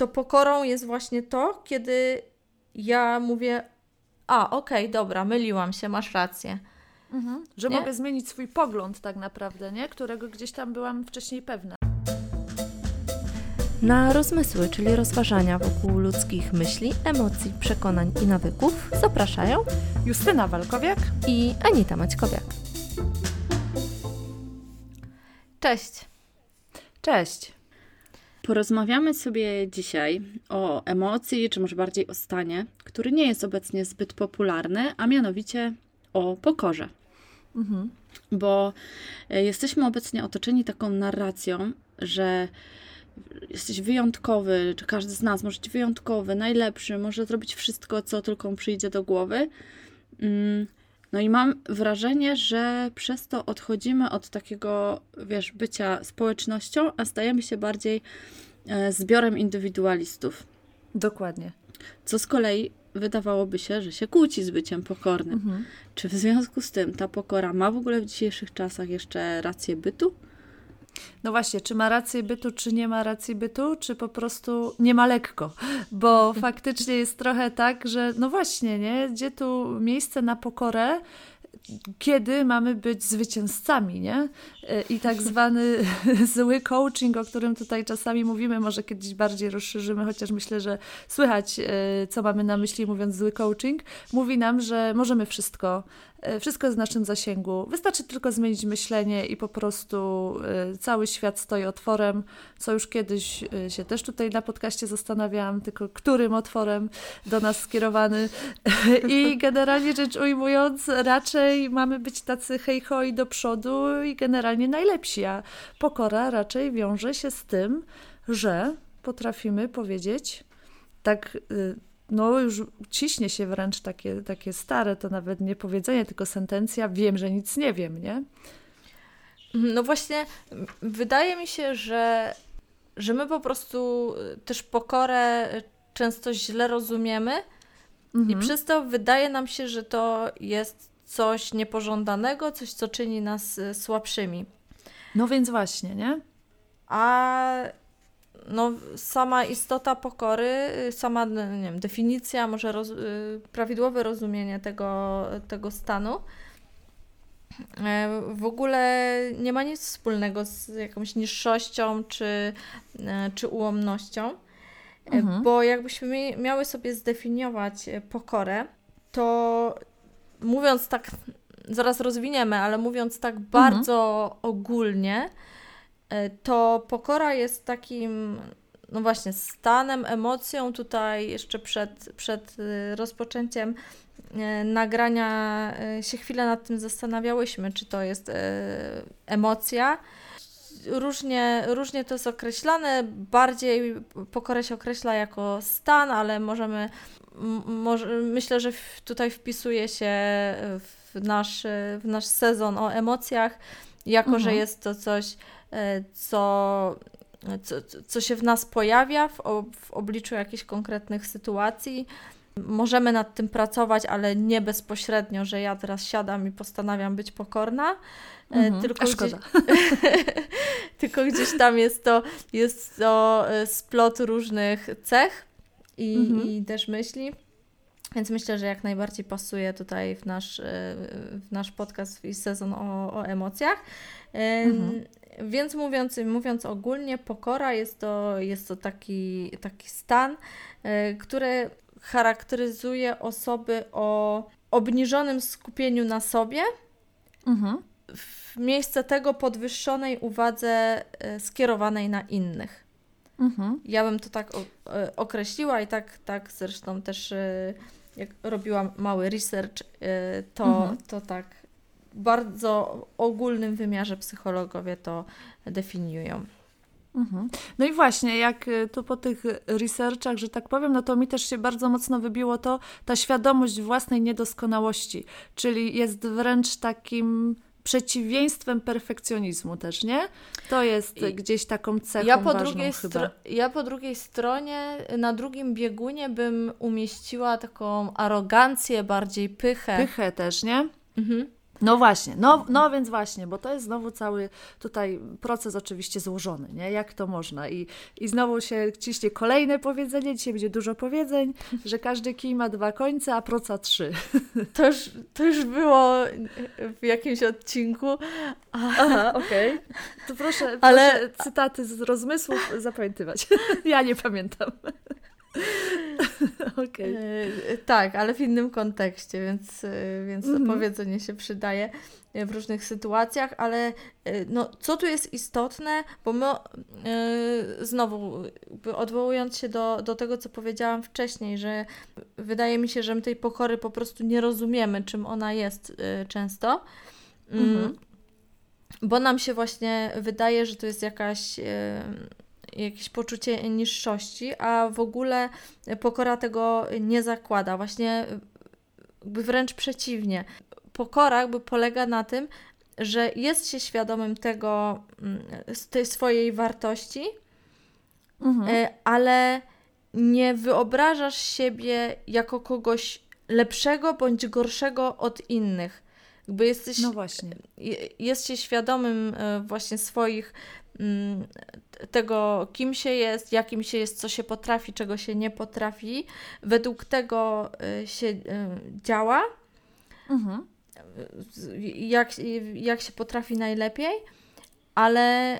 to pokorą jest właśnie to, kiedy ja mówię, a okej, okay, dobra, myliłam się, masz rację. Mhm. Że nie? mogę zmienić swój pogląd tak naprawdę, nie? którego gdzieś tam byłam wcześniej pewna. Na rozmysły, czyli rozważania wokół ludzkich myśli, emocji, przekonań i nawyków zapraszają Justyna Walkowiak i Anita Maćkowiak. Cześć. Cześć. Porozmawiamy sobie dzisiaj o emocji, czy może bardziej o stanie, który nie jest obecnie zbyt popularny, a mianowicie o pokorze. Mhm. Bo e, jesteśmy obecnie otoczeni taką narracją, że jesteś wyjątkowy, czy każdy z nas może być wyjątkowy, najlepszy, może zrobić wszystko, co tylko mu przyjdzie do głowy. No i mam wrażenie, że przez to odchodzimy od takiego, wiesz, bycia społecznością, a stajemy się bardziej e, zbiorem indywidualistów. Dokładnie. Co z kolei wydawałoby się, że się kłóci z byciem pokornym. Mhm. Czy w związku z tym ta pokora ma w ogóle w dzisiejszych czasach jeszcze rację bytu? No właśnie, czy ma rację bytu, czy nie ma racji bytu, czy po prostu nie ma lekko? Bo faktycznie jest trochę tak, że no właśnie, nie? Gdzie tu miejsce na pokorę, kiedy mamy być zwycięzcami, nie? I tak zwany zły coaching, o którym tutaj czasami mówimy, może kiedyś bardziej rozszerzymy, chociaż myślę, że słychać, e, co mamy na myśli mówiąc zły coaching, mówi nam, że możemy wszystko, wszystko jest w naszym zasięgu. Wystarczy tylko zmienić myślenie i po prostu e, cały świat stoi otworem, co już kiedyś e, się też tutaj na podcaście zastanawiałam, tylko którym otworem do nas skierowany. I generalnie rzecz ujmując, raczej mamy być tacy hej hoj do przodu i generalnie najlepsi, a pokora raczej wiąże się z tym, że potrafimy powiedzieć tak no już ciśnie się wręcz takie, takie stare, to nawet nie powiedzenie, tylko sentencja, wiem, że nic nie wiem, nie? No właśnie, wydaje mi się, że, że my po prostu też pokorę często źle rozumiemy mhm. i przez to wydaje nam się, że to jest coś niepożądanego, coś, co czyni nas e, słabszymi. No więc właśnie, nie? A no, sama istota pokory, sama nie wiem, definicja, może roz, y, prawidłowe rozumienie tego, tego stanu e, w ogóle nie ma nic wspólnego z jakąś niższością czy, e, czy ułomnością. E, mhm. Bo jakbyśmy miały sobie zdefiniować pokorę, to mówiąc tak, zaraz rozwiniemy, ale mówiąc tak mhm. bardzo ogólnie, E, to pokora jest takim, no właśnie, stanem, emocją. Tutaj jeszcze przed, przed y, rozpoczęciem e, nagrania e, się chwilę nad tym zastanawiałyśmy, czy to jest emocja. Różnie, różnie to jest określane. Bardziej pokora się określa jako stan, ale możemy, może, myślę, że tutaj wpisuje się w nasz, w nasz sezon o emocjach, jako mhm. że jest to coś E, co, co, co się w nas pojawia w, w obliczu jakichś konkretnych sytuacji. Możemy nad tym pracować, ale nie bezpośrednio, że ja teraz siadam i postanawiam być pokorna. E, mhm, tylko, gdzieś, tylko gdzieś tam jest to, jest to e, splot różnych cech i, mhm. i też myśli. Więc myślę, że jak najbardziej pasuje tutaj w nasz, w nasz podcast i sezon o, o emocjach. Mhm. Więc mówiąc, mówiąc ogólnie, pokora jest to, jest to taki, taki stan, y, który charakteryzuje osoby o obniżonym skupieniu na sobie. Mhm. W miejsce tego podwyższonej uwadze y, skierowanej na innych. Mhm. Ja bym to tak y, określiła i tak, tak zresztą też jak robiłam mały research, to, mhm. to tak bardzo ogólnym wymiarze psychologowie to definiują. Mhm. No i właśnie, jak y, tu po tych researchach, że tak powiem, no to mi też się bardzo mocno wybiło to, ta świadomość własnej niedoskonałości, czyli jest wręcz takim przeciwieństwem perfekcjonizmu też, nie? To jest I gdzieś taką cechą ja po drugiej chyba. Ja po drugiej stronie, na drugim biegunie bym umieściła taką arogancję, bardziej pychę. Pychę też, nie? Mhm. No właśnie, no, no więc właśnie, bo to jest znowu cały tutaj proces oczywiście złożony, nie? Jak to można? I, i znowu się ciśnie kolejne powiedzenie, dzisiaj będzie dużo powiedzeń, że każdy kij ma dwa końce, a proca trzy. To już, to już było w jakimś odcinku. Aha, okej. Okay. To proszę, Ale... proszę cytaty z rozmysłów zapamiętywać. Ja nie pamiętam. Okay. E, tak, ale w innym kontekście, więc, e, więc to mm -hmm. powiedzenie się przydaje e, w różnych sytuacjach, ale no, co tu jest istotne, bo my znowu odwołując się do, do tego, co powiedziałam wcześniej, że wydaje mi się, że my tej pokory po prostu nie rozumiemy, czym ona jest często. Mm -hmm. Bo nam się właśnie wydaje, że to jest jakaś jakieś poczucie niższości, a w ogóle pokora tego nie zakłada. Właśnie wręcz przeciwnie. Pokora jakby polega na tym, że jest się świadomym tego, mm, tej swojej wartości, mhm. E, ale nie wyobrażasz siebie jako kogoś lepszego bądź gorszego od innych. Jakby jesteś, no właśnie. Jest się świadomym e, właśnie swoich tego, kim się jest, jakim się jest, co się potrafi, czego się nie potrafi. Według tego y, się y, działa, mhm. jak, jak się potrafi najlepiej, ale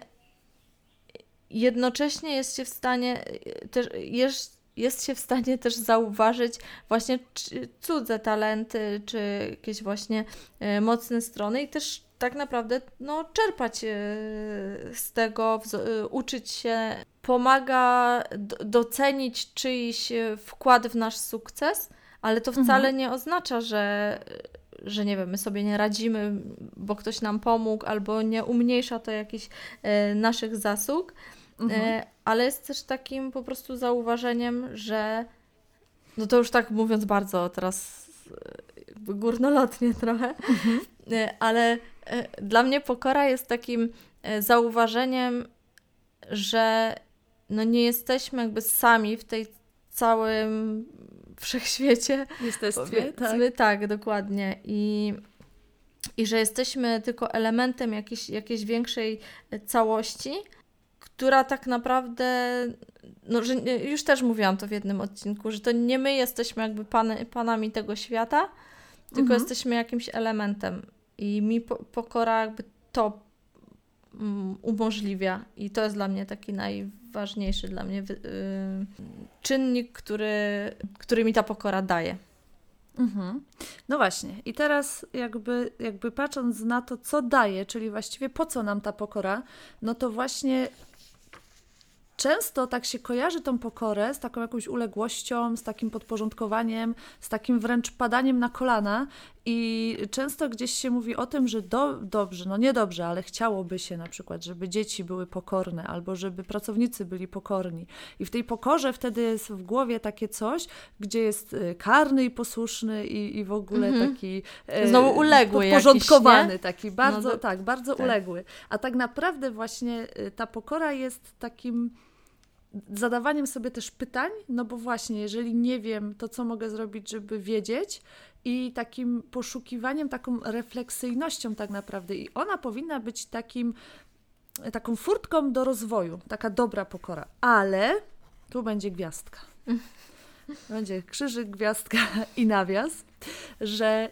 jednocześnie jest się w stanie y, też jest, jest się w stanie też zauważyć właśnie cudze talenty, czy jakieś właśnie mocne strony i też tak naprawdę no, czerpać e, z tego, e, uczyć się, pomaga docenić czyjś e, wkład w nasz sukces, ale to wcale mhm. nie oznacza, że, że nie wiem, my sobie nie radzimy, bo ktoś nam pomógł, albo nie umniejsza to jakichś naszych zasług, mhm. ale jest też takim po prostu zauważeniem, że no to już tak mówiąc bardzo teraz górnolotnie trochę, mhm. ale E, dla mnie pokora jest takim e, zauważeniem, że no nie jesteśmy jakby sami w tej całym wszechświecie. Jesteśmy, tak. tak, dokładnie. I, I że jesteśmy tylko elementem jakiejś, jakiejś większej całości, która tak naprawdę, no, że już też mówiłam to w jednym odcinku, że to nie my jesteśmy jakby pan, panami tego świata, tylko mhm. jesteśmy jakimś elementem. I mi pokora jakby to mm, umożliwia. I to jest dla mnie taki najważniejszy dla mnie y, czynnik, który, który mi ta pokora daje. Mhm. No właśnie. I teraz jakby, jakby patrząc na to, co daje, czyli właściwie po co nam ta pokora, no to właśnie często tak się kojarzy tą pokorę z taką jakąś uległością, z takim podporządkowaniem, z takim wręcz padaniem na kolana. I często gdzieś się mówi o tym, że do, dobrze, no nie dobrze, ale chciałoby się na przykład, żeby dzieci były pokorne albo żeby pracownicy byli pokorni. I w tej pokorze wtedy jest w głowie takie coś, gdzie jest y, karny i posłuszny i, i w ogóle mhm. taki e, znowu uległy podporządkowany, jakiś, taki bardzo, no tak, bardzo tak. uległy. A tak naprawdę właśnie y, ta pokora jest takim zadawaniem sobie też pytań, no bo właśnie, jeżeli nie wiem, to co mogę zrobić, żeby wiedzieć, i takim poszukiwaniem, taką refleksyjnością tak naprawdę. I ona powinna być takim, taką furtką do rozwoju, taka dobra pokora. Ale tu będzie gwiazdka. Będzie krzyżyk, gwiazdka i nawias, że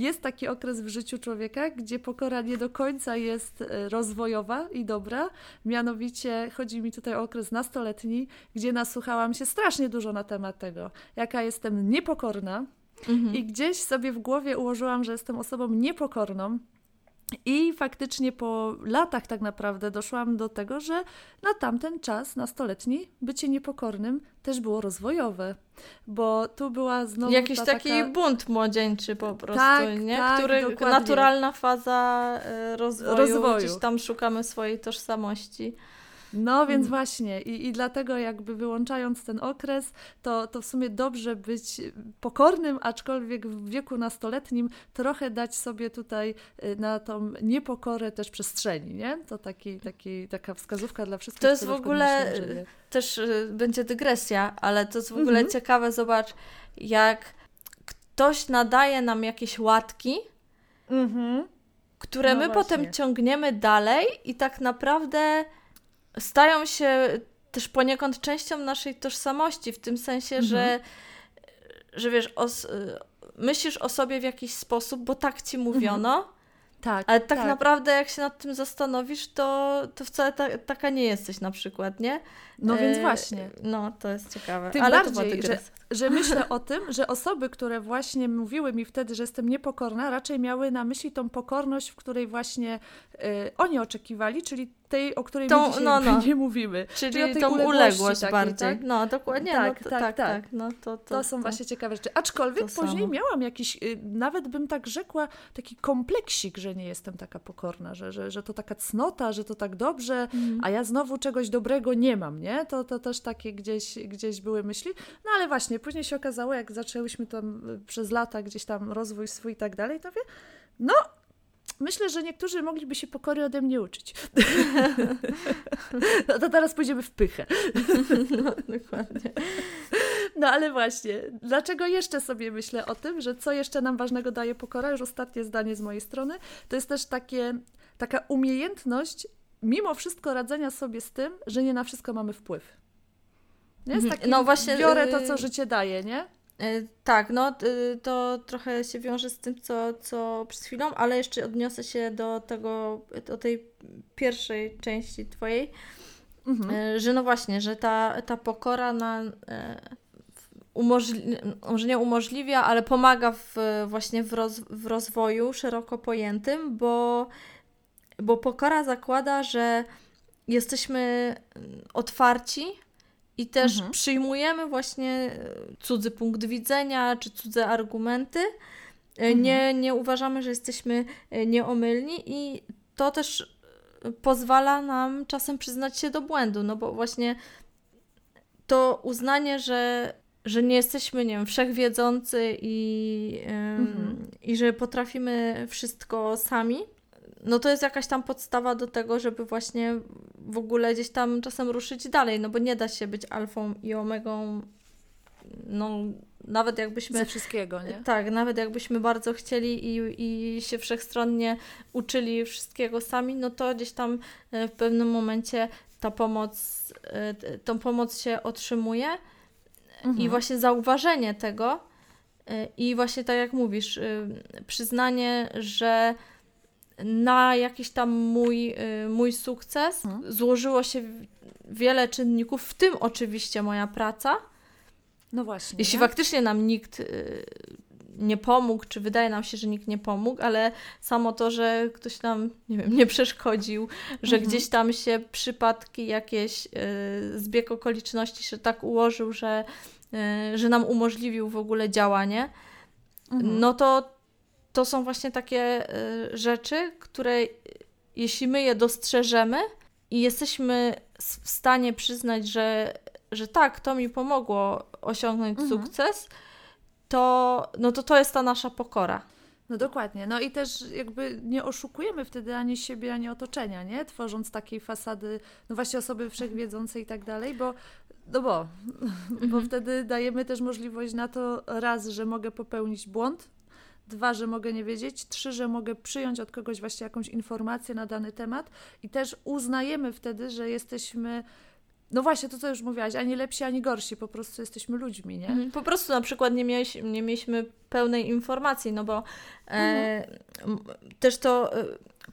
jest taki okres w życiu człowieka, gdzie pokora nie do końca jest e, rozwojowa i dobra. Mianowicie chodzi mi tutaj o okres nastoletni, gdzie nasłuchałam się strasznie dużo na temat tego, jaka jestem niepokorna. Mhm. I gdzieś sobie w głowie ułożyłam, że jestem osobą niepokorną, i faktycznie po latach tak naprawdę doszłam do tego, że na tamten czas, nastoletni, bycie niepokornym też było rozwojowe, bo tu była znowu Jakiś taki taka... bunt młodzieńczy po prostu, tak, nie? Tak, Który, dokładnie. naturalna faza e, rozwoju, rozwoju, gdzieś tam szukamy swojej tożsamości. No więc mm. właśnie I, i dlatego jakby wyłączając ten okres, to, to w sumie dobrze być pokornym, aczkolwiek w wieku nastoletnim trochę dać sobie tutaj y, na tą niepokorę też przestrzeni, nie? To taki, taki, taka wskazówka dla wszystkich. To jest w ogóle też y, będzie dygresja, ale to jest w ogóle mhm. ciekawe, zobacz jak ktoś nadaje nam jakieś łatki, mhm. które no my właśnie. potem ciągniemy dalej i tak naprawdę stają się też poniekąd częścią naszej tożsamości, w tym sensie, mhm. że, że wiesz, os, myślisz o sobie w jakiś sposób, bo tak ci mówiono. Mhm. Tak, Ale tak, tak, naprawdę, jak się nad tym zastanowisz, to, to wcale ta, taka nie jesteś na przykład, nie? No więc e, właśnie. No, to jest ciekawe. Tym Ale bardziej, że, że myślę o tym, że osoby, które właśnie mówiły mi wtedy, że jestem niepokorna, raczej miały na myśli tą pokorność, w której właśnie y, oni oczekiwali, czyli tej, o której tą, my dzisiaj no, no. nie mówimy. Czyli, czyli tą uległość takiej, bardziej. Tak? No, dokładnie. Tak, no, to, tak, tak, tak, tak. No, to, to, to są to, właśnie ciekawe rzeczy. Aczkolwiek później samo. miałam jakiś, y, nawet bym tak rzekła, taki kompleksik, że nie jestem taka pokorna, że, że, że to taka cnota, że to tak dobrze, mm. a ja znowu czegoś dobrego nie mam, nie? To, to też takie gdzieś, gdzieś były myśli. No ale właśnie, później się okazało, jak zaczęłyśmy tam y, przez lata gdzieś tam rozwój swój i tak dalej, to wie, no myślę, że niektórzy mogliby się pokory ode mnie uczyć. no to teraz pójdziemy w pychę. no, dokładnie. No ale właśnie, dlaczego jeszcze sobie myślę o tym, że co jeszcze nam ważnego daje pokora? Już ostatnie zdanie z mojej strony. To jest też takie, taka umiejętność mimo wszystko radzenia sobie z tym, że nie na wszystko mamy wpływ. Nie? Jest mhm. taki, no właśnie, biorę to, y, co życie daje, nie? Y, tak, no to trochę się wiąże z tym, co, co przed chwilą, ale jeszcze odniosę się do tego, do tej pierwszej części twojej, mhm. że no właśnie, że ta, ta pokora na, umożli, może nie umożliwia, ale pomaga w, właśnie w, roz, w rozwoju szeroko pojętym, bo bo pokora zakłada, że jesteśmy otwarci i też mhm. przyjmujemy właśnie e, cudzy punkt widzenia czy cudze argumenty. E, mhm. Nie, nie uważamy, że jesteśmy e, nieomylni i to też pozwala nam czasem przyznać się do błędu, no bo właśnie to uznanie, że, że nie jesteśmy, nie wiem, wszechwiedzący i, mhm. i że potrafimy wszystko sami, no to jest jakaś tam podstawa do tego, żeby właśnie w ogóle gdzieś tam czasem ruszyć dalej, no bo nie da się być alfą i omegą, no nawet jakbyśmy... Ze wszystkiego, nie? Tak, nawet jakbyśmy bardzo chcieli i, i się wszechstronnie uczyli wszystkiego sami, no to gdzieś tam e, w pewnym momencie ta pomoc, e, tą pomoc się otrzymuje mhm. i właśnie zauważenie tego e, i właśnie tak jak mówisz, przyznanie, że na jakiś tam mój, y, mój sukces hmm. złożyło się wiele czynników, w tym oczywiście moja praca. No właśnie. Jeśli nie? faktycznie nam nikt y, nie pomógł, czy wydaje nam się, że nikt nie pomógł, ale samo to, że ktoś nam, nie wiem, nie przeszkodził, że mhm. gdzieś tam się przypadki jakieś, y, zbieg okoliczności się tak ułożył, że, że nam umożliwił w ogóle działanie, mhm. no to to są właśnie takie y, rzeczy, które jeśli my je dostrzeżemy i jesteśmy w stanie przyznać, że, że tak, to mi pomogło osiągnąć mhm. sukces, to, no to to jest ta nasza pokora. No dokładnie. No i też jakby nie oszukujemy wtedy ani siebie, ani otoczenia, nie? Tworząc takiej fasady, no właśnie osoby wszechwiedzącej i tak dalej, bo no bo, mhm. bo wtedy dajemy też możliwość na to raz, że mogę popełnić błąd, Dwa, że mogę nie wiedzieć. Trzy, że mogę przyjąć od kogoś właśnie jakąś informację na dany temat. I też uznajemy wtedy, że jesteśmy no właśnie, to co już mówiłaś, ani lepsi, ani gorsi, po prostu jesteśmy ludźmi, nie? Mhm. Po prostu na przykład nie, mieliśmy, nie mieliśmy pełnej informacji, no bo e, mhm. też to e,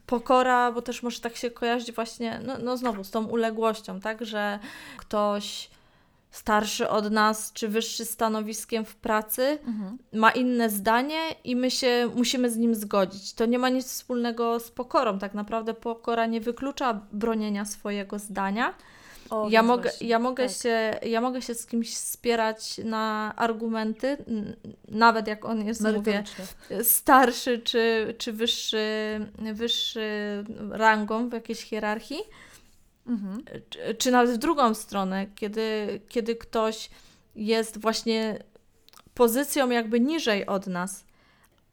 pokora, bo też może tak się kojarzyć właśnie, no, no znowu z tą uległością, tak, że ktoś starszy od nas, czy wyższy stanowiskiem w pracy, mhm. ma inne zdanie i my się musimy z nim zgodzić. To nie ma nic wspólnego z pokorą. Tak naprawdę pokora nie wyklucza bronienia swojego zdania. O, ja, mogę, ja, mogę tak. się, ja mogę się z kimś spierać na argumenty, nawet jak on jest, mówię, starszy czy, czy wyższy, wyższy rangą w jakiejś hierarchii Mhm. Czy, czy nawet w drugą stronę, kiedy, kiedy ktoś jest właśnie pozycją jakby niżej od nas,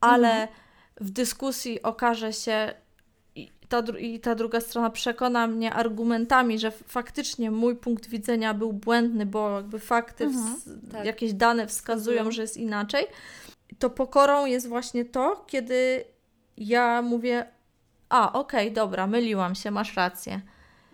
ale mhm. w dyskusji okaże się i ta, i ta druga strona przekona mnie argumentami, że faktycznie mój punkt widzenia był błędny, bo jakby fakty, mhm, tak. jakieś dane wskazują, że jest inaczej, to pokorą jest właśnie to, kiedy ja mówię, a okej, okay, dobra, myliłam się, masz rację.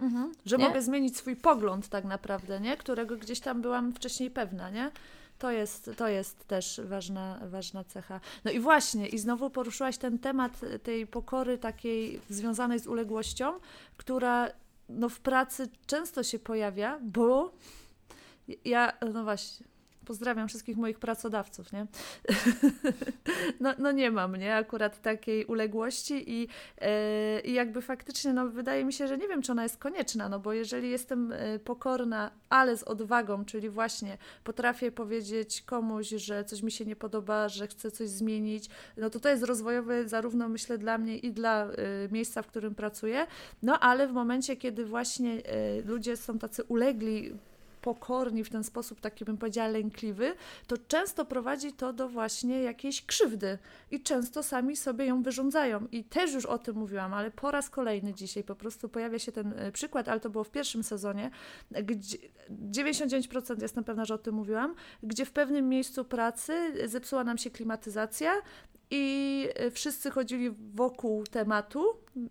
Mhm. Że nie? mogę zmienić swój pogląd tak naprawdę, nie? Którego gdzieś tam byłam wcześniej pewna, nie? To jest, to jest też ważna, ważna cecha. No i właśnie, i znowu poruszyłaś ten temat tej pokory takiej związanej z uległością, która no, w pracy często się pojawia, bo ja, no właśnie, Pozdrawiam wszystkich moich pracodawców, nie? no, no nie mam, nie? Akurat takiej uległości i, yy, i jakby faktycznie, no wydaje mi się, że nie wiem, czy ona jest konieczna, no bo jeżeli jestem e, pokorna, ale z odwagą, czyli właśnie potrafię powiedzieć komuś, że coś mi się nie podoba, że chcę coś zmienić, no to to jest rozwojowe zarówno myślę dla mnie i dla y, miejsca, w którym pracuję, no ale w momencie, kiedy właśnie ludzie są tacy ulegli pokorni, w ten sposób taki bym powiedziała lękliwy, to często prowadzi to do właśnie jakiejś krzywdy i często sami sobie ją wyrządzają. I też już o tym mówiłam, ale po raz kolejny dzisiaj po prostu pojawia się ten e, przykład, ale to było w pierwszym sezonie, gdzie 99% jestem pewna, że o tym mówiłam, gdzie w pewnym miejscu pracy zepsuła nam się klimatyzacja, i e, wszyscy chodzili wokół tematu,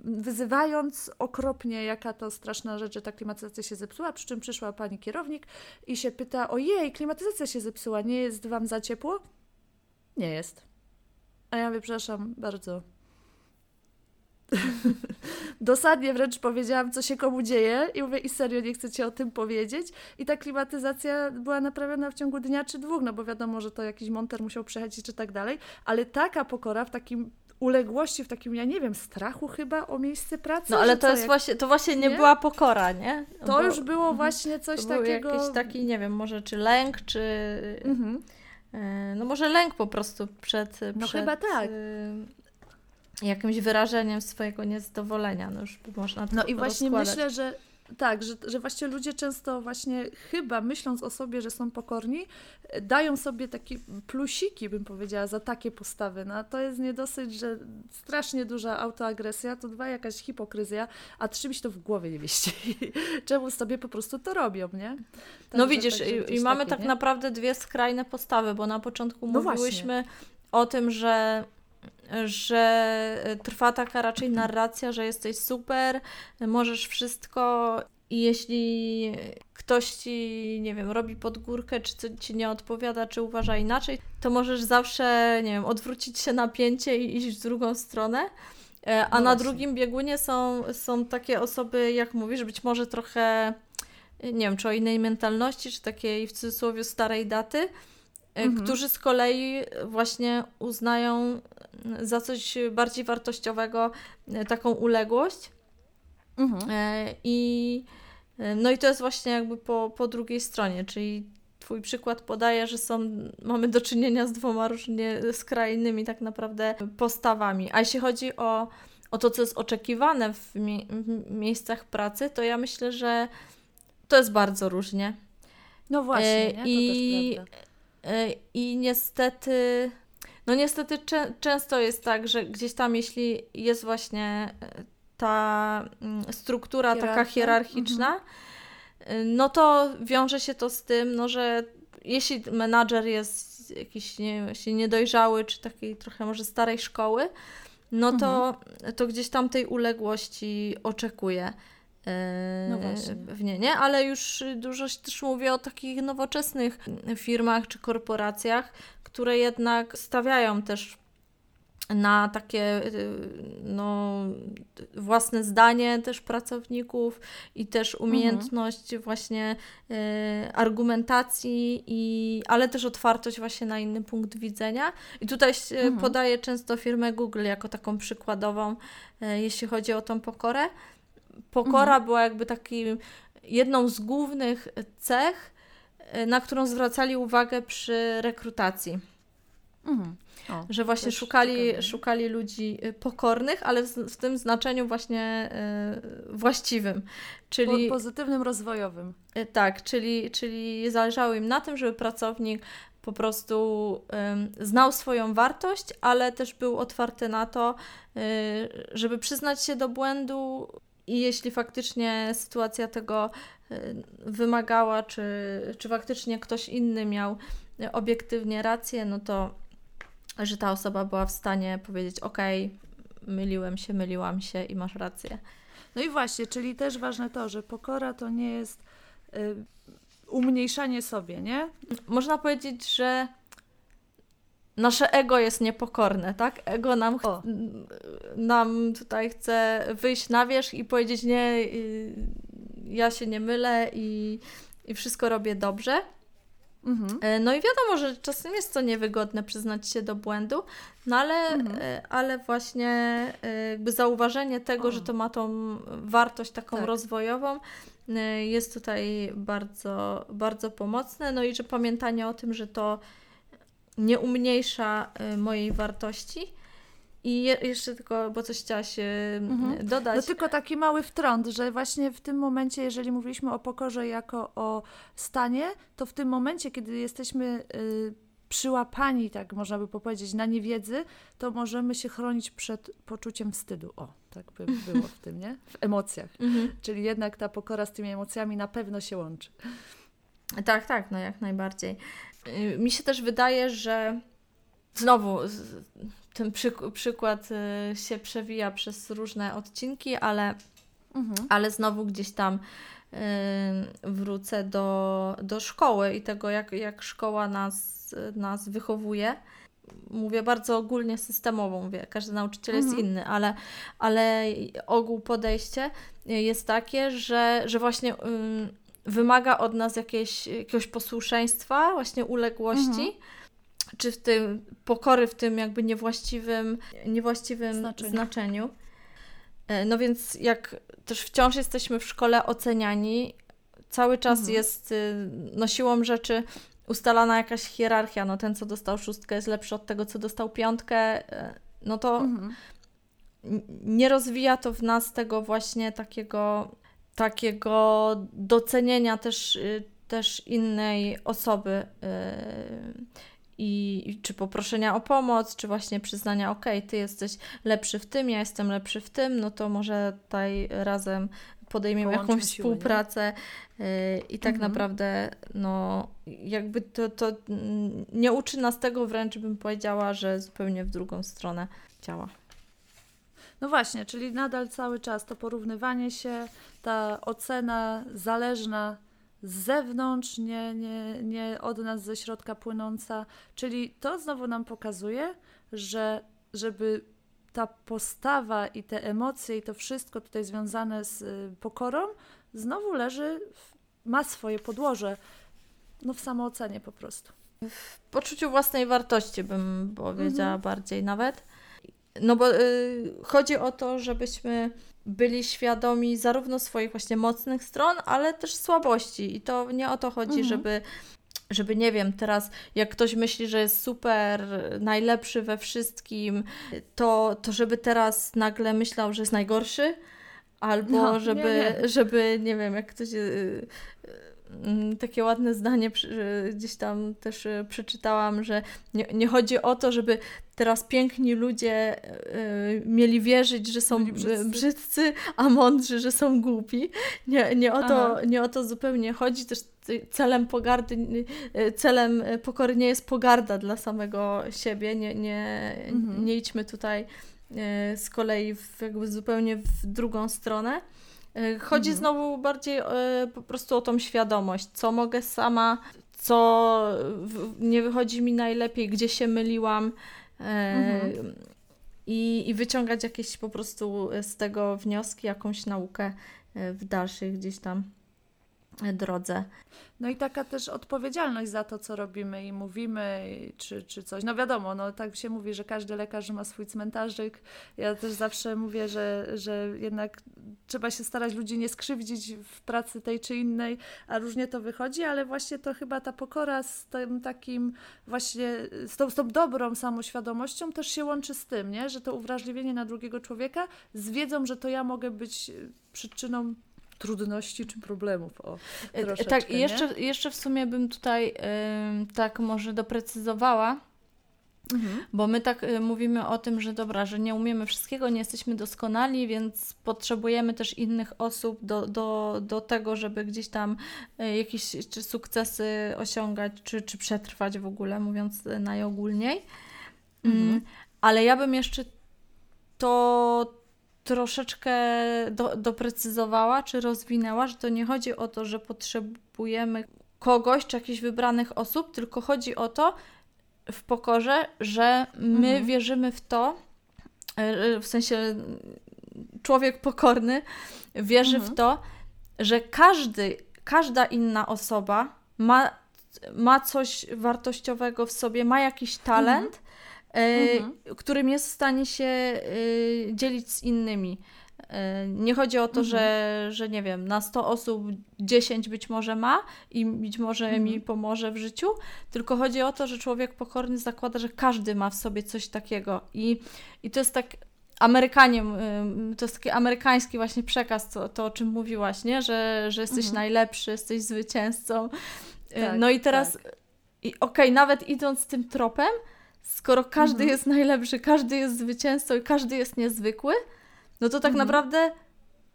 wyzywając okropnie, jaka to straszna rzecz, że ta klimatyzacja się zepsuła, przy czym przyszła pani kierownik i się pyta, ojej, klimatyzacja się zepsuła, nie jest wam za ciepło? Nie jest. A ja mówię, przepraszam bardzo, Dosadnie wręcz powiedziałam, co się komu dzieje i mówię, i serio nie chcecie o tym powiedzieć. I ta klimatyzacja była naprawiona w ciągu dnia czy dwóch, no bo wiadomo, że to jakiś monter musiał przejechać czy tak dalej, ale taka pokora w takim uległości, w takim, ja nie wiem, strachu chyba o miejsce pracy. No ale to jest jak... właśnie, to właśnie nie, nie, była pokora, nie? To bo, już było mhm. właśnie coś to takiego. jakiś taki, nie wiem, może czy lęk, czy... Mhm. E, no może lęk po prostu przed... No przed, chyba tak. Jakimś wyrażeniem swojego niezadowolenia. No, już można no i właśnie rozkładać. myślę, że tak, że, że właśnie ludzie często właśnie chyba myśląc o sobie, że są pokorni, dają sobie takie plusiki, bym powiedziała, za takie postawy. No to jest nie dosyć, że strasznie duża autoagresja, to dwa jakaś hipokryzja, a trzy mi się to w głowie nie mieści. Czemu sobie po prostu to robią, nie? Tak, no widzisz, i, i mamy takie, tak nie? naprawdę dwie skrajne postawy, bo na początku no mówiłyśmy właśnie. o tym, że że trwa taka raczej narracja, że jesteś super, możesz wszystko i jeśli ktoś ci, nie wiem, robi podgórkę, czy ci nie odpowiada, czy uważa inaczej, to możesz zawsze, nie wiem, odwrócić się napięcie i iść w drugą stronę. E, a no na drugim biegunie są, są takie osoby, jak mówisz, być może trochę, nie wiem, czy o innej mentalności, czy takiej w cudzysłowie starej daty, E, mhm. którzy z kolei właśnie uznają za coś bardziej wartościowego e, taką uległość. Mhm. E, I, no i to jest właśnie jakby po, po drugiej stronie, czyli Twój przykład podaje, że są, mamy do czynienia z dwoma różnie skrajnymi tak naprawdę postawami. A jeśli chodzi o, o to, co jest oczekiwane w, mie w miejscach pracy, to ja myślę, że to jest bardzo różnie. No właśnie, nie? to I, też prawda. I niestety, no niestety często jest tak, że gdzieś tam, jeśli jest właśnie e, ta mm, struktura Hierarchia. taka hierarchiczna, mhm. no to wiąże się to z tym, no, że jeśli menadżer jest jakiś nie, niedojrzały, czy takiej trochę może starej szkoły, no to, mhm. to gdzieś tam tej uległości oczekuje. No w nie, nie? Ale już dużo też mówię o takich nowoczesnych firmach czy korporacjach, które jednak stawiają też na takie no, własne zdanie też pracowników i też umiejętność mhm. właśnie y, argumentacji, i, ale też otwartość właśnie na inny punkt widzenia. I tutaj mhm. podaję często firmę Google jako taką przykładową, y, jeśli chodzi o tą pokorę pokora mhm. była jakby takim jedną z głównych cech, e, na którą zwracali uwagę przy rekrutacji. Mhm. O, że właśnie szukali, szukali ludzi e, pokornych, ale w, w tym znaczeniu właśnie y, właściwym. Czyli, po, pozytywnym, rozwojowym. Y, tak, czyli, czyli zależało im na tym, żeby pracownik po prostu y, znał swoją wartość, ale też był otwarty na to, żeby przyznać się do błędu, i jeśli faktycznie sytuacja tego y, wymagała, czy, czy faktycznie ktoś inny miał obiektywnie rację, no to że ta osoba była w stanie powiedzieć: OK, myliłem się, myliłam się i masz rację. No i właśnie, czyli też ważne to, że pokora to nie jest y, umniejszanie sobie, nie? Można powiedzieć, że nasze ego jest niepokorne, tak? Ego nam, ch- nam tutaj chce wyjść na wierzch i powiedzieć nie, ja się nie mylę i, i wszystko robię dobrze. Mhm. E, no i wiadomo, że czasem jest to niewygodne przyznać się do błędu, no ale, mhm. E, ale właśnie e, jakby zauważenie tego, o. że to ma tą wartość taką tak. rozwojową, jest tutaj bardzo, bardzo pomocne. No i że pamiętanie o tym, że to nie umniejsza mojej wartości, i je, jeszcze tylko, bo coś chciałaś mhm. dodać. No tylko taki mały wtrąd, że właśnie w tym momencie, jeżeli mówiliśmy o pokorze jako o stanie, to w tym momencie, kiedy jesteśmy y, przyłapani, tak można by powiedzieć, na niewiedzy, to możemy się chronić przed poczuciem wstydu. O, tak by było w tym, nie? W emocjach. Mhm. Czyli jednak ta pokora z tymi emocjami na pewno się łączy. Tak, tak, no jak najbardziej. Y, mi się też wydaje, że znowu ten przyk- przykład y, się przewija przez różne odcinki, ale, mhm. ale znowu gdzieś tam y, wrócę do, do szkoły i tego, jak, jak szkoła nas, nas wychowuje. Mówię bardzo ogólnie systemowo, mówię, każdy nauczyciel mhm. jest inny, ale, ale ogół podejście jest takie, że, że właśnie wymaga od nas jakieś, jakiegoś posłuszeństwa, właśnie uległości. Mhm czy w tym pokory w tym jakby niewłaściwym, niewłaściwym znaczeniu. znaczeniu. E, no więc jak też wciąż jesteśmy w szkole oceniani, cały czas mhm. jest y, no siłą rzeczy ustalana jakaś hierarchia, no ten co dostał szóstkę jest lepszy od tego co dostał piątkę, e, no to mhm. nie rozwija to w nas tego właśnie takiego takiego docenienia też, y, też innej osoby y, i czy poproszenia o pomoc, czy właśnie przyznania, ok, ty jesteś lepszy w tym, ja jestem lepszy w tym, no to może tutaj razem podejmiemy jakąś współpracę nie? Y, i tak mhm. naprawdę no jakby to, to nie uczy nas tego, wręcz bym powiedziała, że zupełnie w drugą stronę działa. No właśnie, czyli nadal cały czas to porównywanie się, ta ocena zależna z zewnątrz, nie, nie, nie od nas ze środka płynąca. Czyli to znowu nam pokazuje, że żeby ta postawa i te emocje i to wszystko tutaj związane z y, pokorą znowu leży, ma swoje podłoże no w samoocenie po prostu. W poczuciu własnej wartości bym powiedziała mhm. bardziej nawet. No bo y, chodzi o to, żebyśmy byli świadomi zarówno swoich właśnie mocnych stron, ale też słabości. I to nie o to chodzi, mhm. żeby żeby nie wiem, teraz jak ktoś myśli, że jest super, najlepszy we wszystkim, to, to żeby teraz nagle myślał, że jest najgorszy, albo no, żeby, nie, nie. żeby, nie wiem, jak ktoś takie ładne zdanie gdzieś tam też e, przeczytałam, że nie, nie chodzi o to, żeby teraz piękni ludzie y, mieli wierzyć, że są brzydcy. brzydcy. a mądrzy, że są głupi. Nie, nie, o to, nie o to zupełnie chodzi. Też celem pogardy, celem pokory nie jest pogarda dla samego siebie. Nie, nie, mhm. nie idźmy tutaj z kolei w, jakby zupełnie w drugą stronę. E, chodzi mhm. znowu bardziej e, po prostu o tą świadomość, co mogę sama, co nie wychodzi mi najlepiej, gdzie się myliłam. E, mhm. I, I wyciągać jakieś po prostu z tego wnioski, jakąś naukę w dalszych gdzieś tam drodze. No i taka też odpowiedzialność za to, co robimy i mówimy, czy, czy coś. No wiadomo, no tak się mówi, że każdy lekarz ma swój cmentarzyk. Ja też zawsze mówię, że, że jednak trzeba się starać ludzi nie skrzywdzić w pracy tej czy innej, a różnie to wychodzi, ale właśnie to chyba ta pokora z tym takim właśnie, z tą, z tą dobrą samoświadomością też się łączy z tym, nie? że to uwrażliwienie na drugiego człowieka z wiedzą, że to ja mogę być przyczyną trudności czy problemów. O, e, tak, i jeszcze, jeszcze w sumie bym tutaj tak może doprecyzowała, mhm. bo my tak y, mówimy o tym, że dobra, że nie umiemy wszystkiego, nie jesteśmy doskonali, więc potrzebujemy też innych osób do, do, do tego, żeby gdzieś tam y, jakieś czy sukcesy osiągać, czy, czy przetrwać w ogóle, mówiąc najogólniej. Mhm. Mm, ale ja bym jeszcze to troszeczkę do, doprecyzowała czy rozwinęła, że to nie chodzi o to, że potrzebujemy kogoś czy jakichś wybranych osób, tylko chodzi o to w pokorze, że my mhm. wierzymy w to, e, w sensie człowiek pokorny wierzy mhm. w to, że każdy, każda inna osoba ma, ma coś wartościowego w sobie, ma jakiś talent, mhm. Mhm. którym jest w stanie się y, dzielić z innymi. Y, nie chodzi o to, mhm. że, że nie wiem, na 100 osób 10 być może ma i być może mhm. mi pomoże w życiu, tylko chodzi o to, że człowiek pokorny zakłada, że każdy ma w sobie coś takiego. I, i to jest tak. Amerykanie, to jest taki amerykański właśnie przekaz, to, to o czym mówiłaś, nie? Że, że jesteś mhm. najlepszy, jesteś zwycięzcą. Tak, no i teraz, tak. okej, okay, nawet idąc tym tropem, skoro każdy mhm. jest najlepszy, każdy jest zwycięzcą i każdy jest niezwykły, no to tak mhm. naprawdę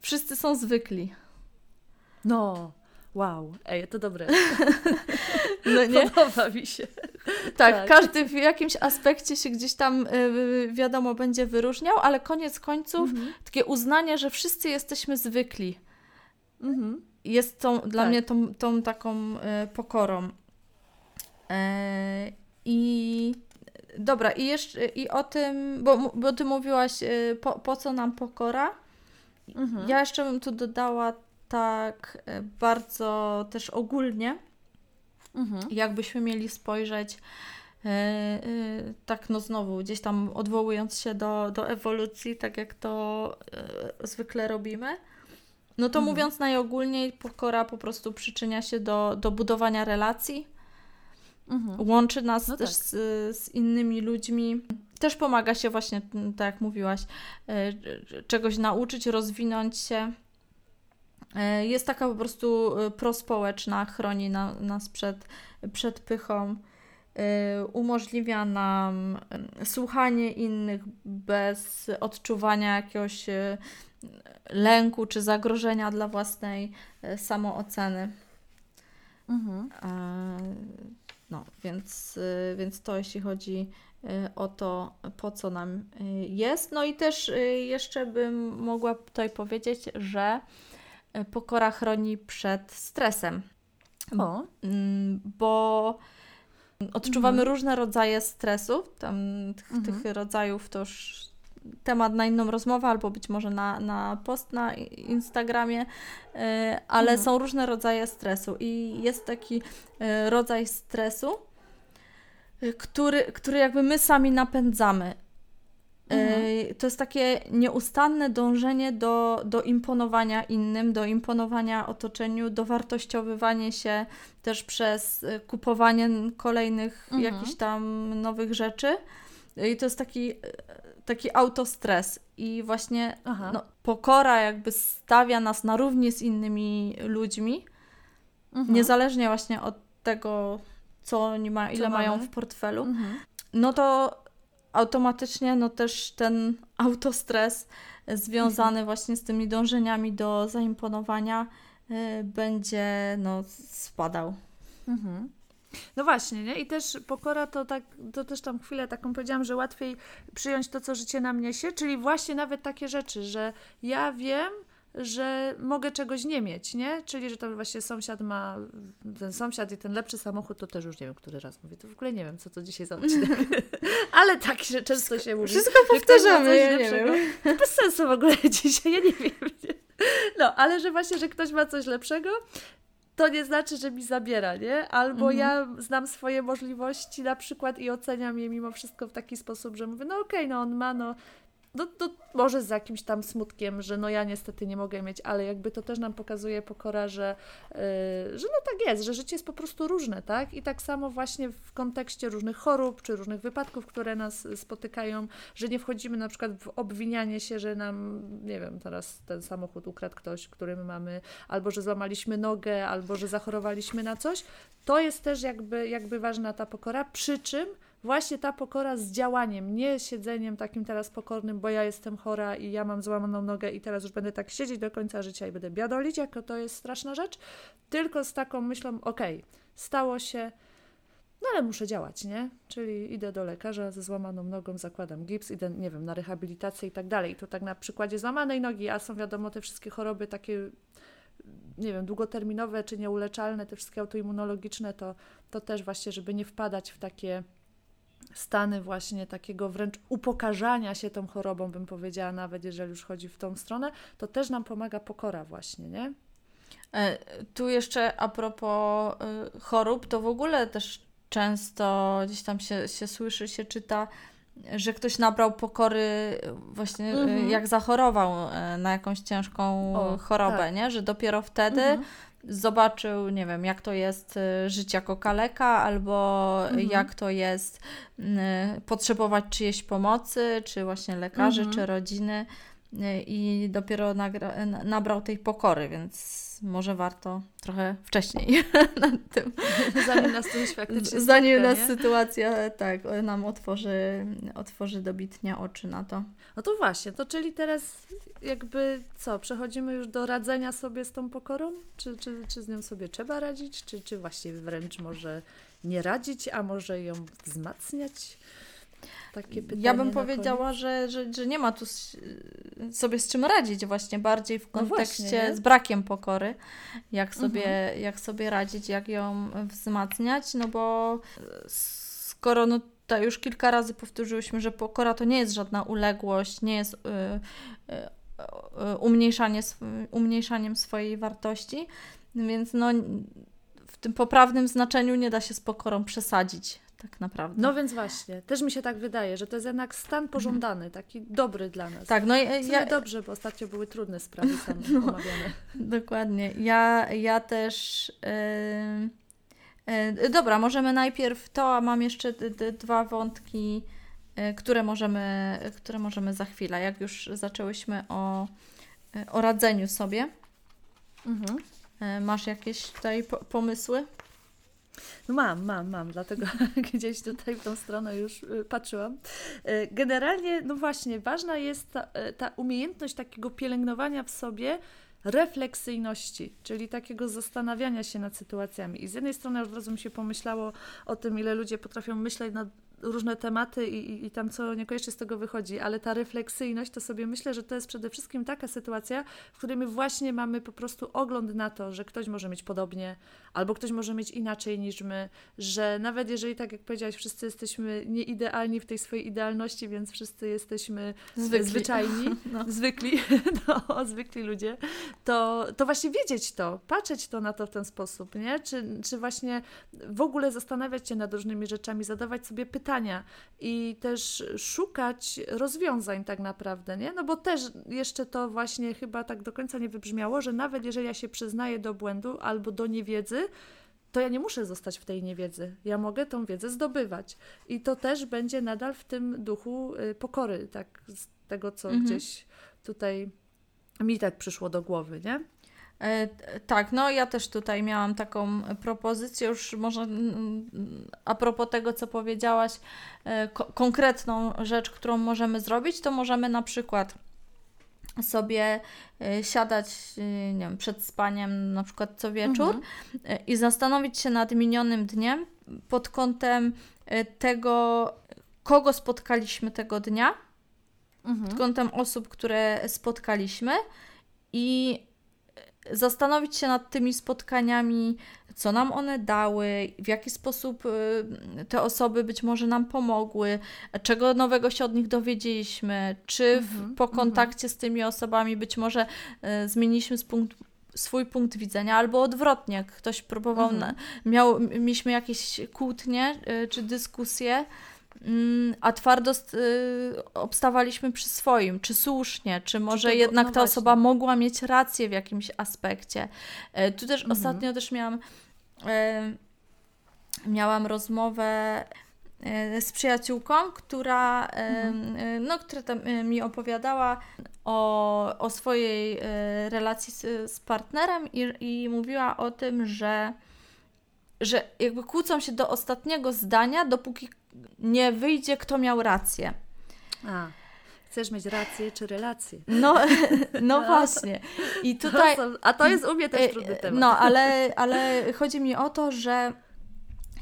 wszyscy są zwykli. No, wow, ej, to dobre. no nie? Podoba mi się. Tak, tak, każdy w jakimś aspekcie się gdzieś tam, yy, wiadomo, będzie wyróżniał, ale koniec końców mhm. takie uznanie, że wszyscy jesteśmy zwykli. Mhm. Jest tą, dla tak. mnie tą, tą taką y, pokorą. Yy, I Dobra, i jeszcze i o tym, bo, bo ty mówiłaś, y, po, po co nam pokora? Mhm. Ja jeszcze bym tu dodała tak y, bardzo też ogólnie, mhm. jakbyśmy mieli spojrzeć yy, yy, tak no znowu, gdzieś tam odwołując się do, do ewolucji, tak jak to yy, zwykle robimy, no to mhm. mówiąc najogólniej, pokora po prostu przyczynia się do, do budowania relacji, Mhm. Łączy nas no też tak. z, z, innymi ludźmi. Też pomaga się właśnie, tak jak mówiłaś, e, czegoś nauczyć, rozwinąć się. E, jest taka po prostu e, prospołeczna, chroni na, nas przed, przed pychą, umożliwia nam słuchanie innych bez odczuwania jakiegoś lęku czy zagrożenia dla własnej samooceny. Mhm. No, więc, y, więc to jeśli chodzi y, o to, po co nam y, jest. No i też jeszcze bym mogła tutaj powiedzieć, że pokora chroni przed stresem. O. Mm, bo odczuwamy mhm. różne rodzaje stresów. Tam tych, mhm. tych rodzajów to już temat na inną rozmowę, albo być może na, na post na Instagramie, e, ale mhm. są różne rodzaje stresu i jest taki e, rodzaj stresu, który, który jakby my sami napędzamy. Mhm. To jest takie nieustanne dążenie do, do imponowania innym, do imponowania otoczeniu, do wartościowywania się też przez kupowanie kolejnych mhm. jakichś tam nowych rzeczy. I to jest taki taki autostres i właśnie no, pokora jakby stawia nas na równi z innymi ludźmi, mhm. niezależnie właśnie od tego, co oni ma, ile mają w portfelu, mhm. no to automatycznie no też ten autostres związany mhm. właśnie z tymi dążeniami do zaimponowania y, będzie no spadał. Mhm. No właśnie, nie? I też pokora to tak, to też tam chwilę taką powiedziałam, że łatwiej przyjąć to, co życie nam niesie, czyli właśnie nawet takie rzeczy, że ja wiem, że mogę czegoś nie mieć, nie? Czyli, że tam właśnie sąsiad ma, ten sąsiad i ten lepszy samochód, to też już nie wiem, który raz mówię. To w ogóle nie wiem, co to dzisiaj za odcinek. Ale tak że często się mówi. Wszystko powtarzamy, ja nie wiem. Bez sensu w ogóle dzisiaj, ja nie wiem. No, ale że właśnie, że ktoś ma coś lepszego, to nie znaczy, że mi zabiera, nie? Albo mhm. ja znam swoje możliwości na przykład i oceniam je mimo wszystko w taki sposób, że mówię, no okej, okay, no on ma, no no, to może z jakimś tam smutkiem, że no ja niestety nie mogę mieć, ale jakby to też nam pokazuje pokora, że, yy, że no tak jest, że życie jest po prostu różne, tak? I tak samo właśnie w kontekście różnych chorób czy różnych wypadków, które nas spotykają, że nie wchodzimy na przykład w obwinianie się, że nam, nie wiem, teraz ten samochód ukradł ktoś, który my mamy, albo że złamaliśmy nogę, albo że zachorowaliśmy na coś. To jest też jakby, jakby ważna ta pokora, przy czym właśnie ta pokora z działaniem, nie siedzeniem takim teraz pokornym, bo ja jestem chora i ja mam złamaną nogę i teraz już będę tak siedzieć do końca życia i będę biadolić, jako to jest straszna rzecz, tylko z taką myślą, okej, okay, stało się, no ale muszę działać, nie? Czyli idę do lekarza ze złamaną nogą, zakładam gips, idę, nie wiem, na rehabilitację i tak dalej. To tak na przykładzie złamanej nogi, a są wiadomo te wszystkie choroby takie, nie wiem, długoterminowe czy nieuleczalne, te wszystkie autoimmunologiczne, to, to też właśnie, żeby nie wpadać w takie stany właśnie takiego wręcz upokarzania się tą chorobą, bym powiedziała, nawet jeżeli już chodzi w tą stronę, to też nam pomaga pokora właśnie, nie? E, tu jeszcze a propos y, chorób, to w ogóle też często gdzieś tam się, się słyszy, się czyta, że ktoś nabrał pokory właśnie mm-hmm. jak zachorował e, na jakąś ciężką o, chorobę, tak. nie? Że dopiero wtedy mm-hmm. Zobaczył, nie wiem, jak to jest e, żyć jako kaleka, albo mm-hmm. jak to jest potrzebować czyjejś pomocy, czy właśnie lekarzy, mhm. czy rodziny i dopiero nagra- nabrał tej pokory, więc może warto trochę wcześniej nad tym. Zanim nas to faktycznie Zanim nas sytuacja tak nam otworzy, otworzy dobitnie oczy na to. No to właśnie, to czyli teraz jakby co, przechodzimy już do radzenia sobie z tą pokorą? Czy, czy, czy z nią sobie trzeba radzić? Czy, czy właściwie wręcz może nie radzić, a może ją wzmacniać? Takie pytanie ja bym powiedziała, że, że, że nie ma tu sobie z czym radzić właśnie bardziej w no kontekście no z brakiem pokory, jak sobie, mhm. jak sobie radzić, jak ją wzmacniać, no bo skoro no tutaj już kilka razy powtórzyłyśmy, że pokora to nie jest żadna uległość, nie jest y, y, umniejszanie, umniejszaniem swojej wartości, więc no w tym poprawnym znaczeniu nie da się z pokorą przesadzić tak naprawdę. No więc właśnie, też mi się tak wydaje, że to jest jednak stan mhm. pożądany, taki dobry dla nas. Tak, no ja, ja... dobrze, bo ostatnio były trudne sprawy same no, omawiane. Dokładnie. Ja, ja też... Yy, yy, dobra, możemy najpierw to, a mam jeszcze dwa wątki, yy, które możemy, które możemy za chwilę, jak już zaczęłyśmy o, o radzeniu sobie. Mhm. Masz jakieś tutaj pomysły? No mam, mam, mam, dlatego gdzieś tutaj w tą stronę już y, patrzyłam. Y, generalnie, no właśnie, ważna jest ta, y, ta umiejętność takiego pielęgnowania w sobie refleksyjności, czyli takiego zastanawiania się nad sytuacjami. I z jednej strony od razu mi się pomyślało o tym, ile ludzie potrafią myśleć nad różne tematy i, i, tam co niekoniecznie z tego wychodzi, ale ta refleksyjność to sobie myślę, że to jest przede wszystkim taka sytuacja, w której my właśnie mamy po prostu ogląd na to, że ktoś może mieć podobnie, albo ktoś może mieć inaczej niż my, że nawet jeżeli, tak jak powiedziałaś, wszyscy jesteśmy nieidealni w tej swojej idealności, więc wszyscy jesteśmy zwykli. zwyczajni, no. zwykli, no, zwykli ludzie, to, to właśnie wiedzieć to, patrzeć to na to w ten sposób, nie? Czy, czy właśnie w ogóle zastanawiać się nad różnymi rzeczami, zadawać sobie pytania i też szukać rozwiązań tak naprawdę, nie? No bo też jeszcze to właśnie chyba tak do końca nie wybrzmiało, że nawet jeżeli ja się przyznaję do błędu albo do niewiedzy, to ja nie muszę zostać w tej niewiedzy. Ja mogę tą wiedzę zdobywać. I to też będzie nadal w tym duchu y, pokory, tak, z tego, co mhm. gdzieś tutaj mi tak przyszło do głowy, nie? E, tak, no ja też tutaj miałam taką propozycję, już może a propos tego, co powiedziałaś, e, ko konkretną rzecz, którą możemy zrobić, to możemy na przykład sobie y, siadać, nie wiem, przed spaniem na przykład co wieczór mhm. I zastanowić się nad minionym dniem pod kątem tego, kogo spotkaliśmy tego dnia, mhm. pod kątem osób, które spotkaliśmy i zastanowić się nad tymi spotkaniami, co nam one dały, w jaki sposób y, te osoby być może nam pomogły, czego nowego się od nich dowiedzieliśmy, czy w, -hmm, po mhm. kontakcie z tymi osobami być może y, zmieniliśmy punkt, swój punkt widzenia, albo odwrotnie, ktoś próbował, -hmm. na, miał, mieliśmy jakieś kłótnie y, czy dyskusje a twardo y, obstawaliśmy przy swoim, czy słusznie, czy może czy jednak no ta właśnie. osoba mogła mieć rację w jakimś aspekcie. E, tu też mhm. ostatnio też miałam, e, miałam rozmowę e, z przyjaciółką, która, mhm. no, która mi opowiadała o, o swojej relacji z, z partnerem i, i mówiła o tym, że że jakby kłócą się do ostatniego zdania, dopóki nie wyjdzie, kto miał rację. A. Chcesz mieć rację czy relację? No, no właśnie. I tutaj. a to jest u mnie też trudny temat. No, ale, ale chodzi mi o to, że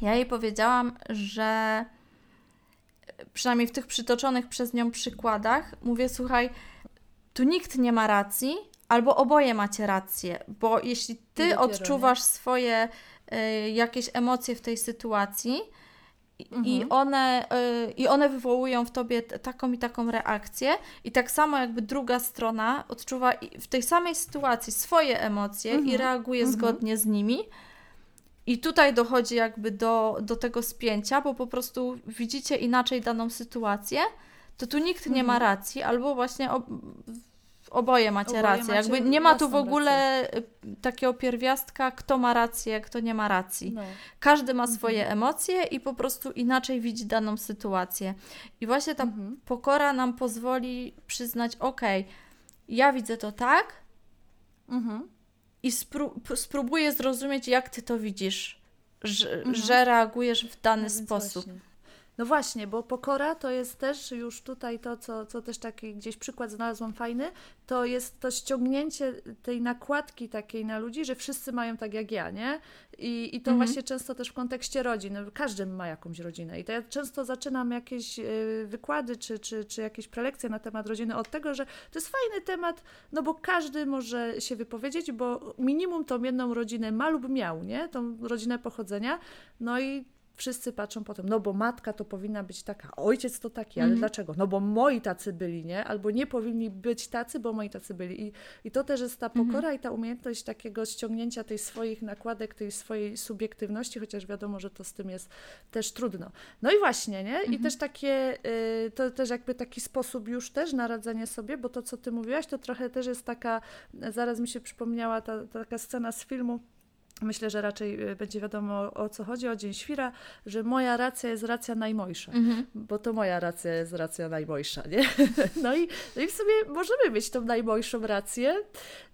ja jej powiedziałam, że przynajmniej w tych przytoczonych przez nią przykładach, mówię, słuchaj, tu nikt nie ma racji, albo oboje macie rację, bo jeśli ty Dopiero, odczuwasz nie? swoje y, jakieś emocje w tej sytuacji, Mhm. I, one, y, I one wywołują w tobie taką i taką reakcję, i tak samo jakby druga strona odczuwa w tej samej sytuacji swoje emocje mhm. i reaguje mhm. zgodnie z nimi. I tutaj dochodzi jakby do, do tego spięcia, bo po prostu widzicie inaczej daną sytuację, to tu nikt nie ma mhm. racji, albo właśnie Oboje macie Oboje rację. Macie Jakby nie ma tu w ogóle rację. Takiego pierwiastka, kto ma rację, kto nie ma racji. No. Każdy ma swoje mhm. emocje i po prostu inaczej widzi daną sytuację. I właśnie ta mhm. pokora nam pozwoli przyznać, ok, ja widzę to tak mhm. i spró- spróbuję zrozumieć, jak ty to widzisz, że, mhm. że reagujesz w dany no sposób. Właśnie. No właśnie, bo pokora to jest też już tutaj to, co, co też taki gdzieś przykład znalazłam fajny, to jest to ściągnięcie tej nakładki takiej na ludzi, że wszyscy mają tak jak ja, nie? I, i to mhm. właśnie często też w kontekście rodzin. No, każdy ma jakąś rodzinę i to ja często zaczynam jakieś y, wykłady czy, czy, czy jakieś prelekcje na temat rodziny od tego, że to jest fajny temat, no bo każdy może się wypowiedzieć, bo minimum tą jedną rodzinę ma lub miał, nie? Tą rodzinę pochodzenia, no i wszyscy patrzą potem, no bo matka to powinna być taka, ojciec to taki, ale mm. dlaczego? No bo moi tacy byli, nie? Albo nie powinni być tacy, bo moi tacy byli. I, i to też jest ta mhm. pokora mm. i ta umiejętność takiego ściągnięcia tej swoich nakładek, tej swojej subiektywności, chociaż wiadomo, że to z tym jest też trudno. No i właśnie, nie? I mm -hmm. też takie, y, to też jakby taki sposób już też na radzenie sobie, bo to, co ty mówiłaś, to trochę też jest taka, zaraz mi się przypomniała ta, ta taka scena z filmu, Myślę, że raczej y, będzie wiadomo o co chodzi, o Dzień Świra, że moja racja jest racja najmojsza, mm-hmm. bo to moja racja jest racja najmojsza, nie? No i, no i w sumie możemy mieć tą najmojszą rację,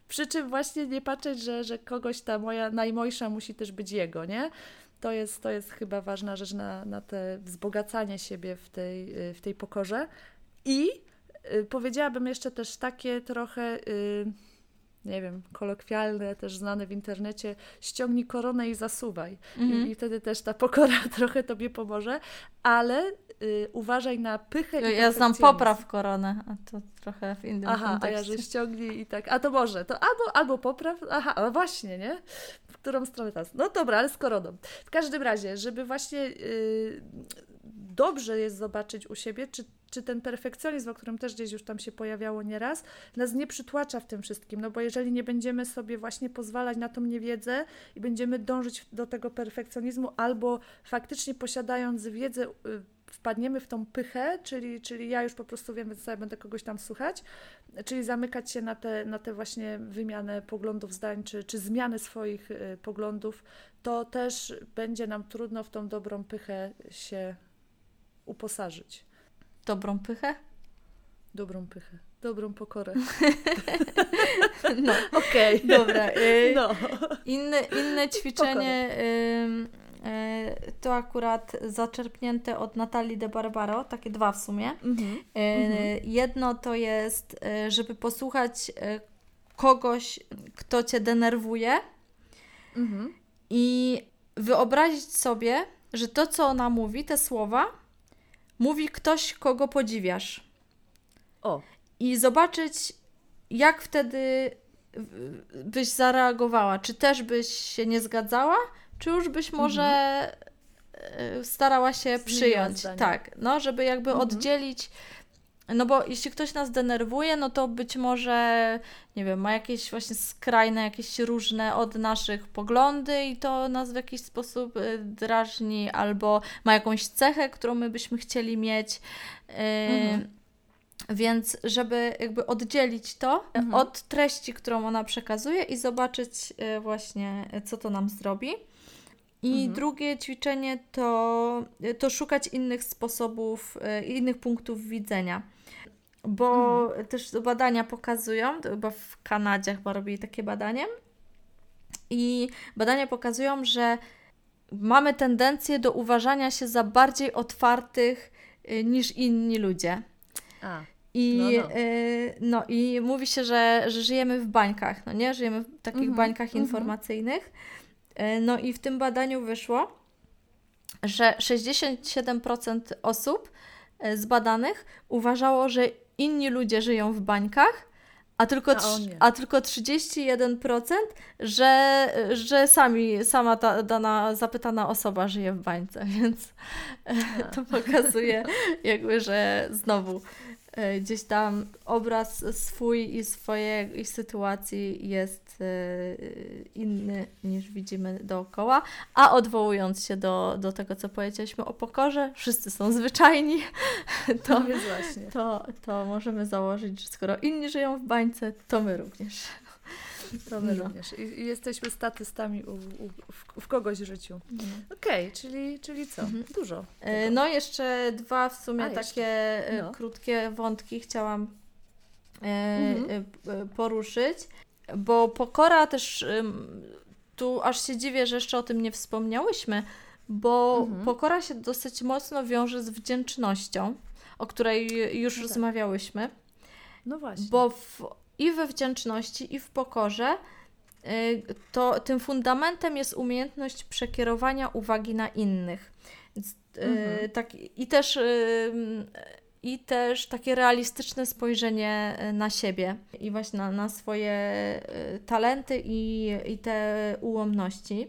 przy czym właśnie nie patrzeć, że, że kogoś ta moja najmojsza musi też być jego, nie? To jest, to jest chyba ważna rzecz na, na te wzbogacanie siebie w tej, y, w tej pokorze. I y, powiedziałabym jeszcze też takie trochę... Y, nie wiem, kolokwialne, też znane w internecie, ściągnij koronę i zasuwaj. I, mhm. I, wtedy też ta pokora trochę tobie pomoże, ale y, uważaj na pychę ja, i Ja znam popraw koronę, a to trochę w innym Aha, kontekście. a ja, że ściągnij i tak, a to może, to albo, albo popraw, aha, ale właśnie, nie? W którą stronę teraz? No dobra, ale z koroną. W każdym razie, żeby właśnie y, dobrze jest zobaczyć u siebie, czy, czy ten perfekcjonizm, o którym też gdzieś już tam się pojawiało nieraz, nas nie przytłacza w tym wszystkim. No bo jeżeli nie będziemy sobie właśnie pozwalać na tą niewiedzę i będziemy dążyć do tego perfekcjonizmu, albo faktycznie posiadając wiedzę, y, wpadniemy w tą pychę, czyli, czyli ja już po prostu wiem, więc ja będę kogoś tam słuchać, czyli zamykać się na te, na te właśnie wymianę poglądów, zdań, czy, czy zmiany swoich y, poglądów, to też będzie nam trudno w tą dobrą pychę się uposażyć. Dobrą pychę? Dobrą pychę. Dobrą pokorę. no, okej. Okay. Dobra. Y, no. inne, inne ćwiczenie y, to akurat zaczerpnięte od Natalii de Barbaro, takie dwa w sumie. Mm -hmm. jedno to jest, żeby posłuchać kogoś, kto cię denerwuje mm -hmm. i wyobrazić sobie, że to, co ona mówi, te słowa, mówi ktoś, kogo podziwiasz. O. I zobaczyć, jak wtedy byś zareagowała. Czy też byś się nie zgadzała, czy już byś może mhm. starała się przyjąć. Tak, no, żeby jakby mhm. oddzielić no bo jeśli ktoś nas denerwuje, no to być może, nie wiem, ma jakieś właśnie skrajne, jakieś różne od naszych poglądy i to nas w jakiś sposób y, drażni, albo ma jakąś cechę, którą my byśmy chcieli mieć. Y, mhm. Więc, żeby jakby oddzielić to mhm. od treści, którą ona przekazuje i zobaczyć y, właśnie, co to nam zrobi. I mhm. drugie ćwiczenie to, to szukać innych sposobów, innych punktów widzenia bo mhm. też badania pokazują, chyba w Kanadzie chyba robili takie badanie i badania pokazują, że mamy tendencję do uważania się za bardziej otwartych y, niż inni ludzie. A. I, no, no. Y, no, I mówi się, że, że żyjemy w bańkach, no nie? Żyjemy w takich mm -hmm, bańkach mm -hmm. Y, no i w tym badaniu wyszło, że 67% osób e, zbadanych uważało, że inni ludzie żyją w bańkach, a tylko, A a tylko 31%, że, że sami, sama ta dana zapytana osoba żyje w bańce, więc e, to pokazuje jakby, że znowu e, gdzieś tam obraz swój i swojej sytuacji jest e, inny niż widzimy dookoła, a odwołując się do, do tego, co powiedzieliśmy o pokorze, wszyscy są zwyczajni, to, No to, to możemy założyć, że skoro inni żyją w bańce, to my również. To my No. również. I, I jesteśmy statystami u, u, w, w kogoś życiu. Okej, czyli, czyli co? Mhm. Dużo. Tego. No jeszcze dwa w sumie A, takie No. krótkie wątki chciałam Mhm. poruszyć, bo pokora też tu aż się dziwię, że jeszcze o tym nie wspomniałyśmy, bo Mhm. pokora się dosyć mocno wiąże z wdzięcznością, o której już No tak. rozmawiałyśmy. No właśnie. Bo w, i we wdzięczności, i w pokorze y, to tym fundamentem jest umiejętność przekierowania uwagi na innych. Y, Mhm. tak, I też. I też takie realistyczne spojrzenie y, na siebie i właśnie na, na swoje y, talenty i, i te ułomności.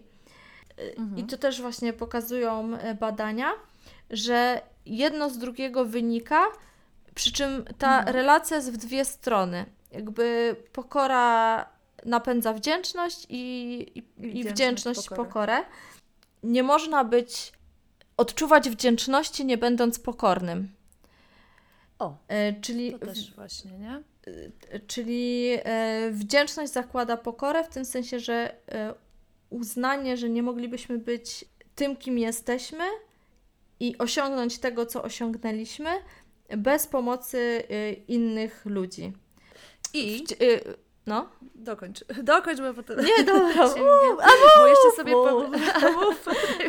Y, Mhm. I to też właśnie pokazują badania, że jedno z drugiego wynika, przy czym ta Mhm. relacja jest w dwie strony. Jakby pokora napędza wdzięczność i, i, i wdzięczność wdzięczność pokorę. pokorę. Nie można być, odczuwać wdzięczności nie będąc pokornym. O, E, czyli, to też właśnie, nie? w- czyli e, wdzięczność zakłada pokorę w tym sensie, że e, uznanie, że nie moglibyśmy być tym, kim jesteśmy i osiągnąć tego, co osiągnęliśmy bez pomocy e, innych ludzi. I e, no. dokończ, dokończ, bo potem... Nie, dobra. się mówię, bo jeszcze sobie po,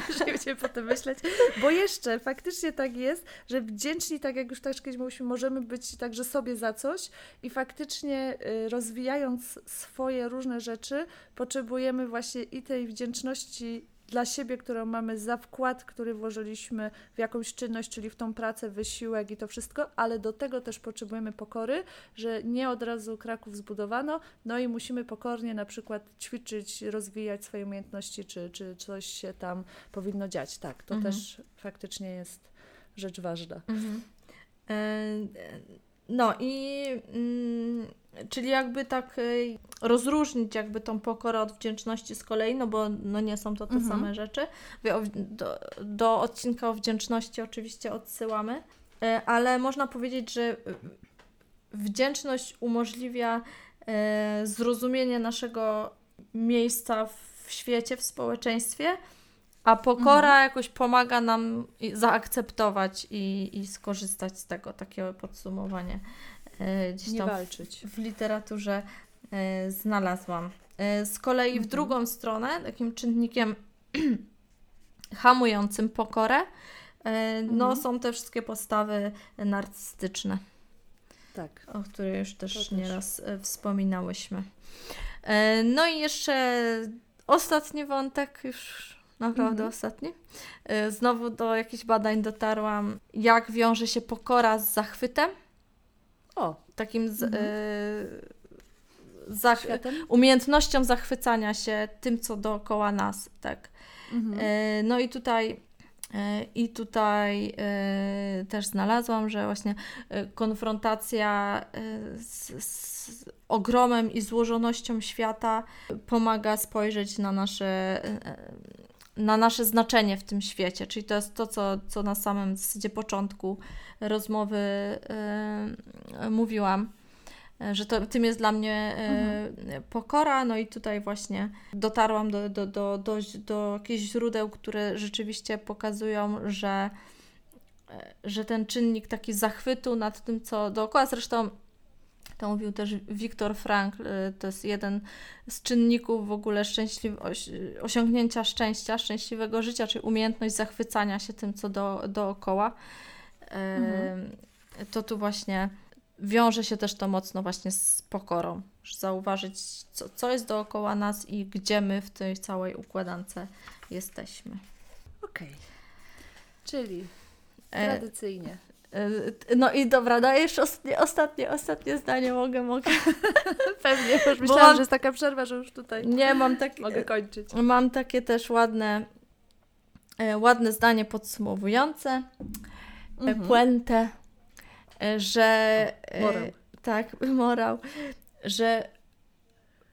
już będziemy potem myśleć, bo jeszcze faktycznie tak jest, że wdzięczni, tak jak już też kiedyś mówiliśmy, możemy być także sobie za coś i faktycznie y, rozwijając swoje różne rzeczy, potrzebujemy właśnie i tej wdzięczności dla siebie, którą mamy za wkład, który włożyliśmy w jakąś czynność, czyli w tą pracę, wysiłek i to wszystko, ale do tego też potrzebujemy pokory, że nie od razu Kraków zbudowano, no i musimy pokornie na przykład ćwiczyć, rozwijać swoje umiejętności, czy, czy coś się tam powinno dziać. Tak, to Mhm. też faktycznie jest rzecz ważna. Mhm. E, No i mm, czyli jakby tak e, rozróżnić jakby tą pokorę od wdzięczności z kolei, no bo no nie są to te Mhm. same rzeczy. Do, do odcinka o wdzięczności oczywiście odsyłamy, e, ale można powiedzieć, że e, wdzięczność umożliwia zrozumienie naszego miejsca w świecie, w społeczeństwie, a pokora Mhm. jakoś pomaga nam zaakceptować i, i skorzystać z tego. Takie podsumowanie gdzieś Nie tam w, walczyć. w literaturze e, znalazłam. E, z kolei w Mhm. drugą stronę, takim czynnikiem hamującym pokorę, e, no Mhm. są te wszystkie postawy narcystyczne Tak. o której już też, też. nieraz wspominałyśmy. No i jeszcze ostatni wątek, już naprawdę Mhm. ostatni. E, Znowu do jakichś badań dotarłam, jak wiąże się pokora z zachwytem, O, takim z, Mhm. e, zach- światem? umiejętnością zachwycania się tym, co dookoła nas, tak. Mhm. E, No i tutaj, e, i tutaj e, też znalazłam, że właśnie konfrontacja z, z ogromem i złożonością świata pomaga spojrzeć na nasze, na nasze znaczenie w tym świecie. Czyli to jest to, co, co na samym zasadzie początku rozmowy e, mówiłam. e, Że to, tym jest dla mnie e, pokora, no i tutaj właśnie dotarłam do, do, do, do, do jakichś źródeł, które rzeczywiście pokazują, że, że ten czynnik taki zachwytu nad tym, co dookoła, zresztą to mówił też Wiktor Frankl, e, to jest jeden z czynników w ogóle osiągnięcia szczęścia, szczęśliwego życia, czyli umiejętność zachwycania się tym, co do, dookoła. E, Mhm. To tu właśnie wiąże się też to mocno właśnie z pokorą. Zauważyć, co, co jest dookoła nas i gdzie my w tej całej układance jesteśmy. Okej. Czyli tradycyjnie. No i dobra, dajesz ostatnie, ostatnie, ostatnie zdanie, mogę, mogę. Pewnie, już myślałam, mam... że jest taka przerwa, że już tutaj nie mam takie, mogę kończyć. Mam takie też ładne, ładne zdanie podsumowujące, mhm. puentę, że... Morał. Tak, morał, że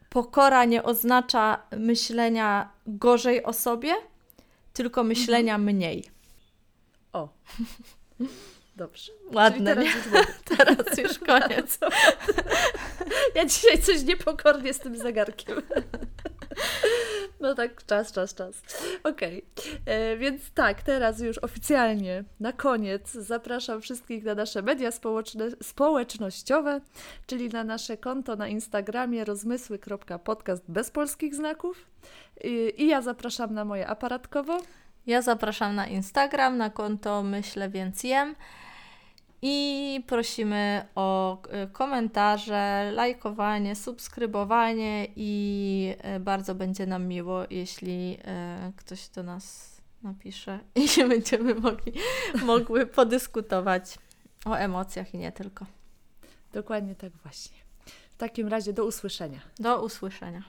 pokora nie oznacza myślenia gorzej o sobie, tylko myślenia mhm. mniej. O. Dobrze. Ładne, teraz, już teraz już koniec. ja dzisiaj coś niepokornie z tym zegarkiem. No tak, czas, czas, czas. Okej, okay. E, więc tak, teraz już oficjalnie na koniec zapraszam wszystkich na nasze media społeczne, społecznościowe, czyli na nasze konto na Instagramie rozmysły.podcast bez polskich znaków. I, I ja zapraszam na moje aparatkowo. Ja zapraszam na Instagram, na konto Myślę Więc Jem. I prosimy o e, komentarze, lajkowanie, subskrybowanie i e, bardzo będzie nam miło, jeśli e, ktoś do nas napisze i będziemy mogli, mogły podyskutować o emocjach i nie tylko. Dokładnie tak właśnie. W takim razie do usłyszenia. Do usłyszenia.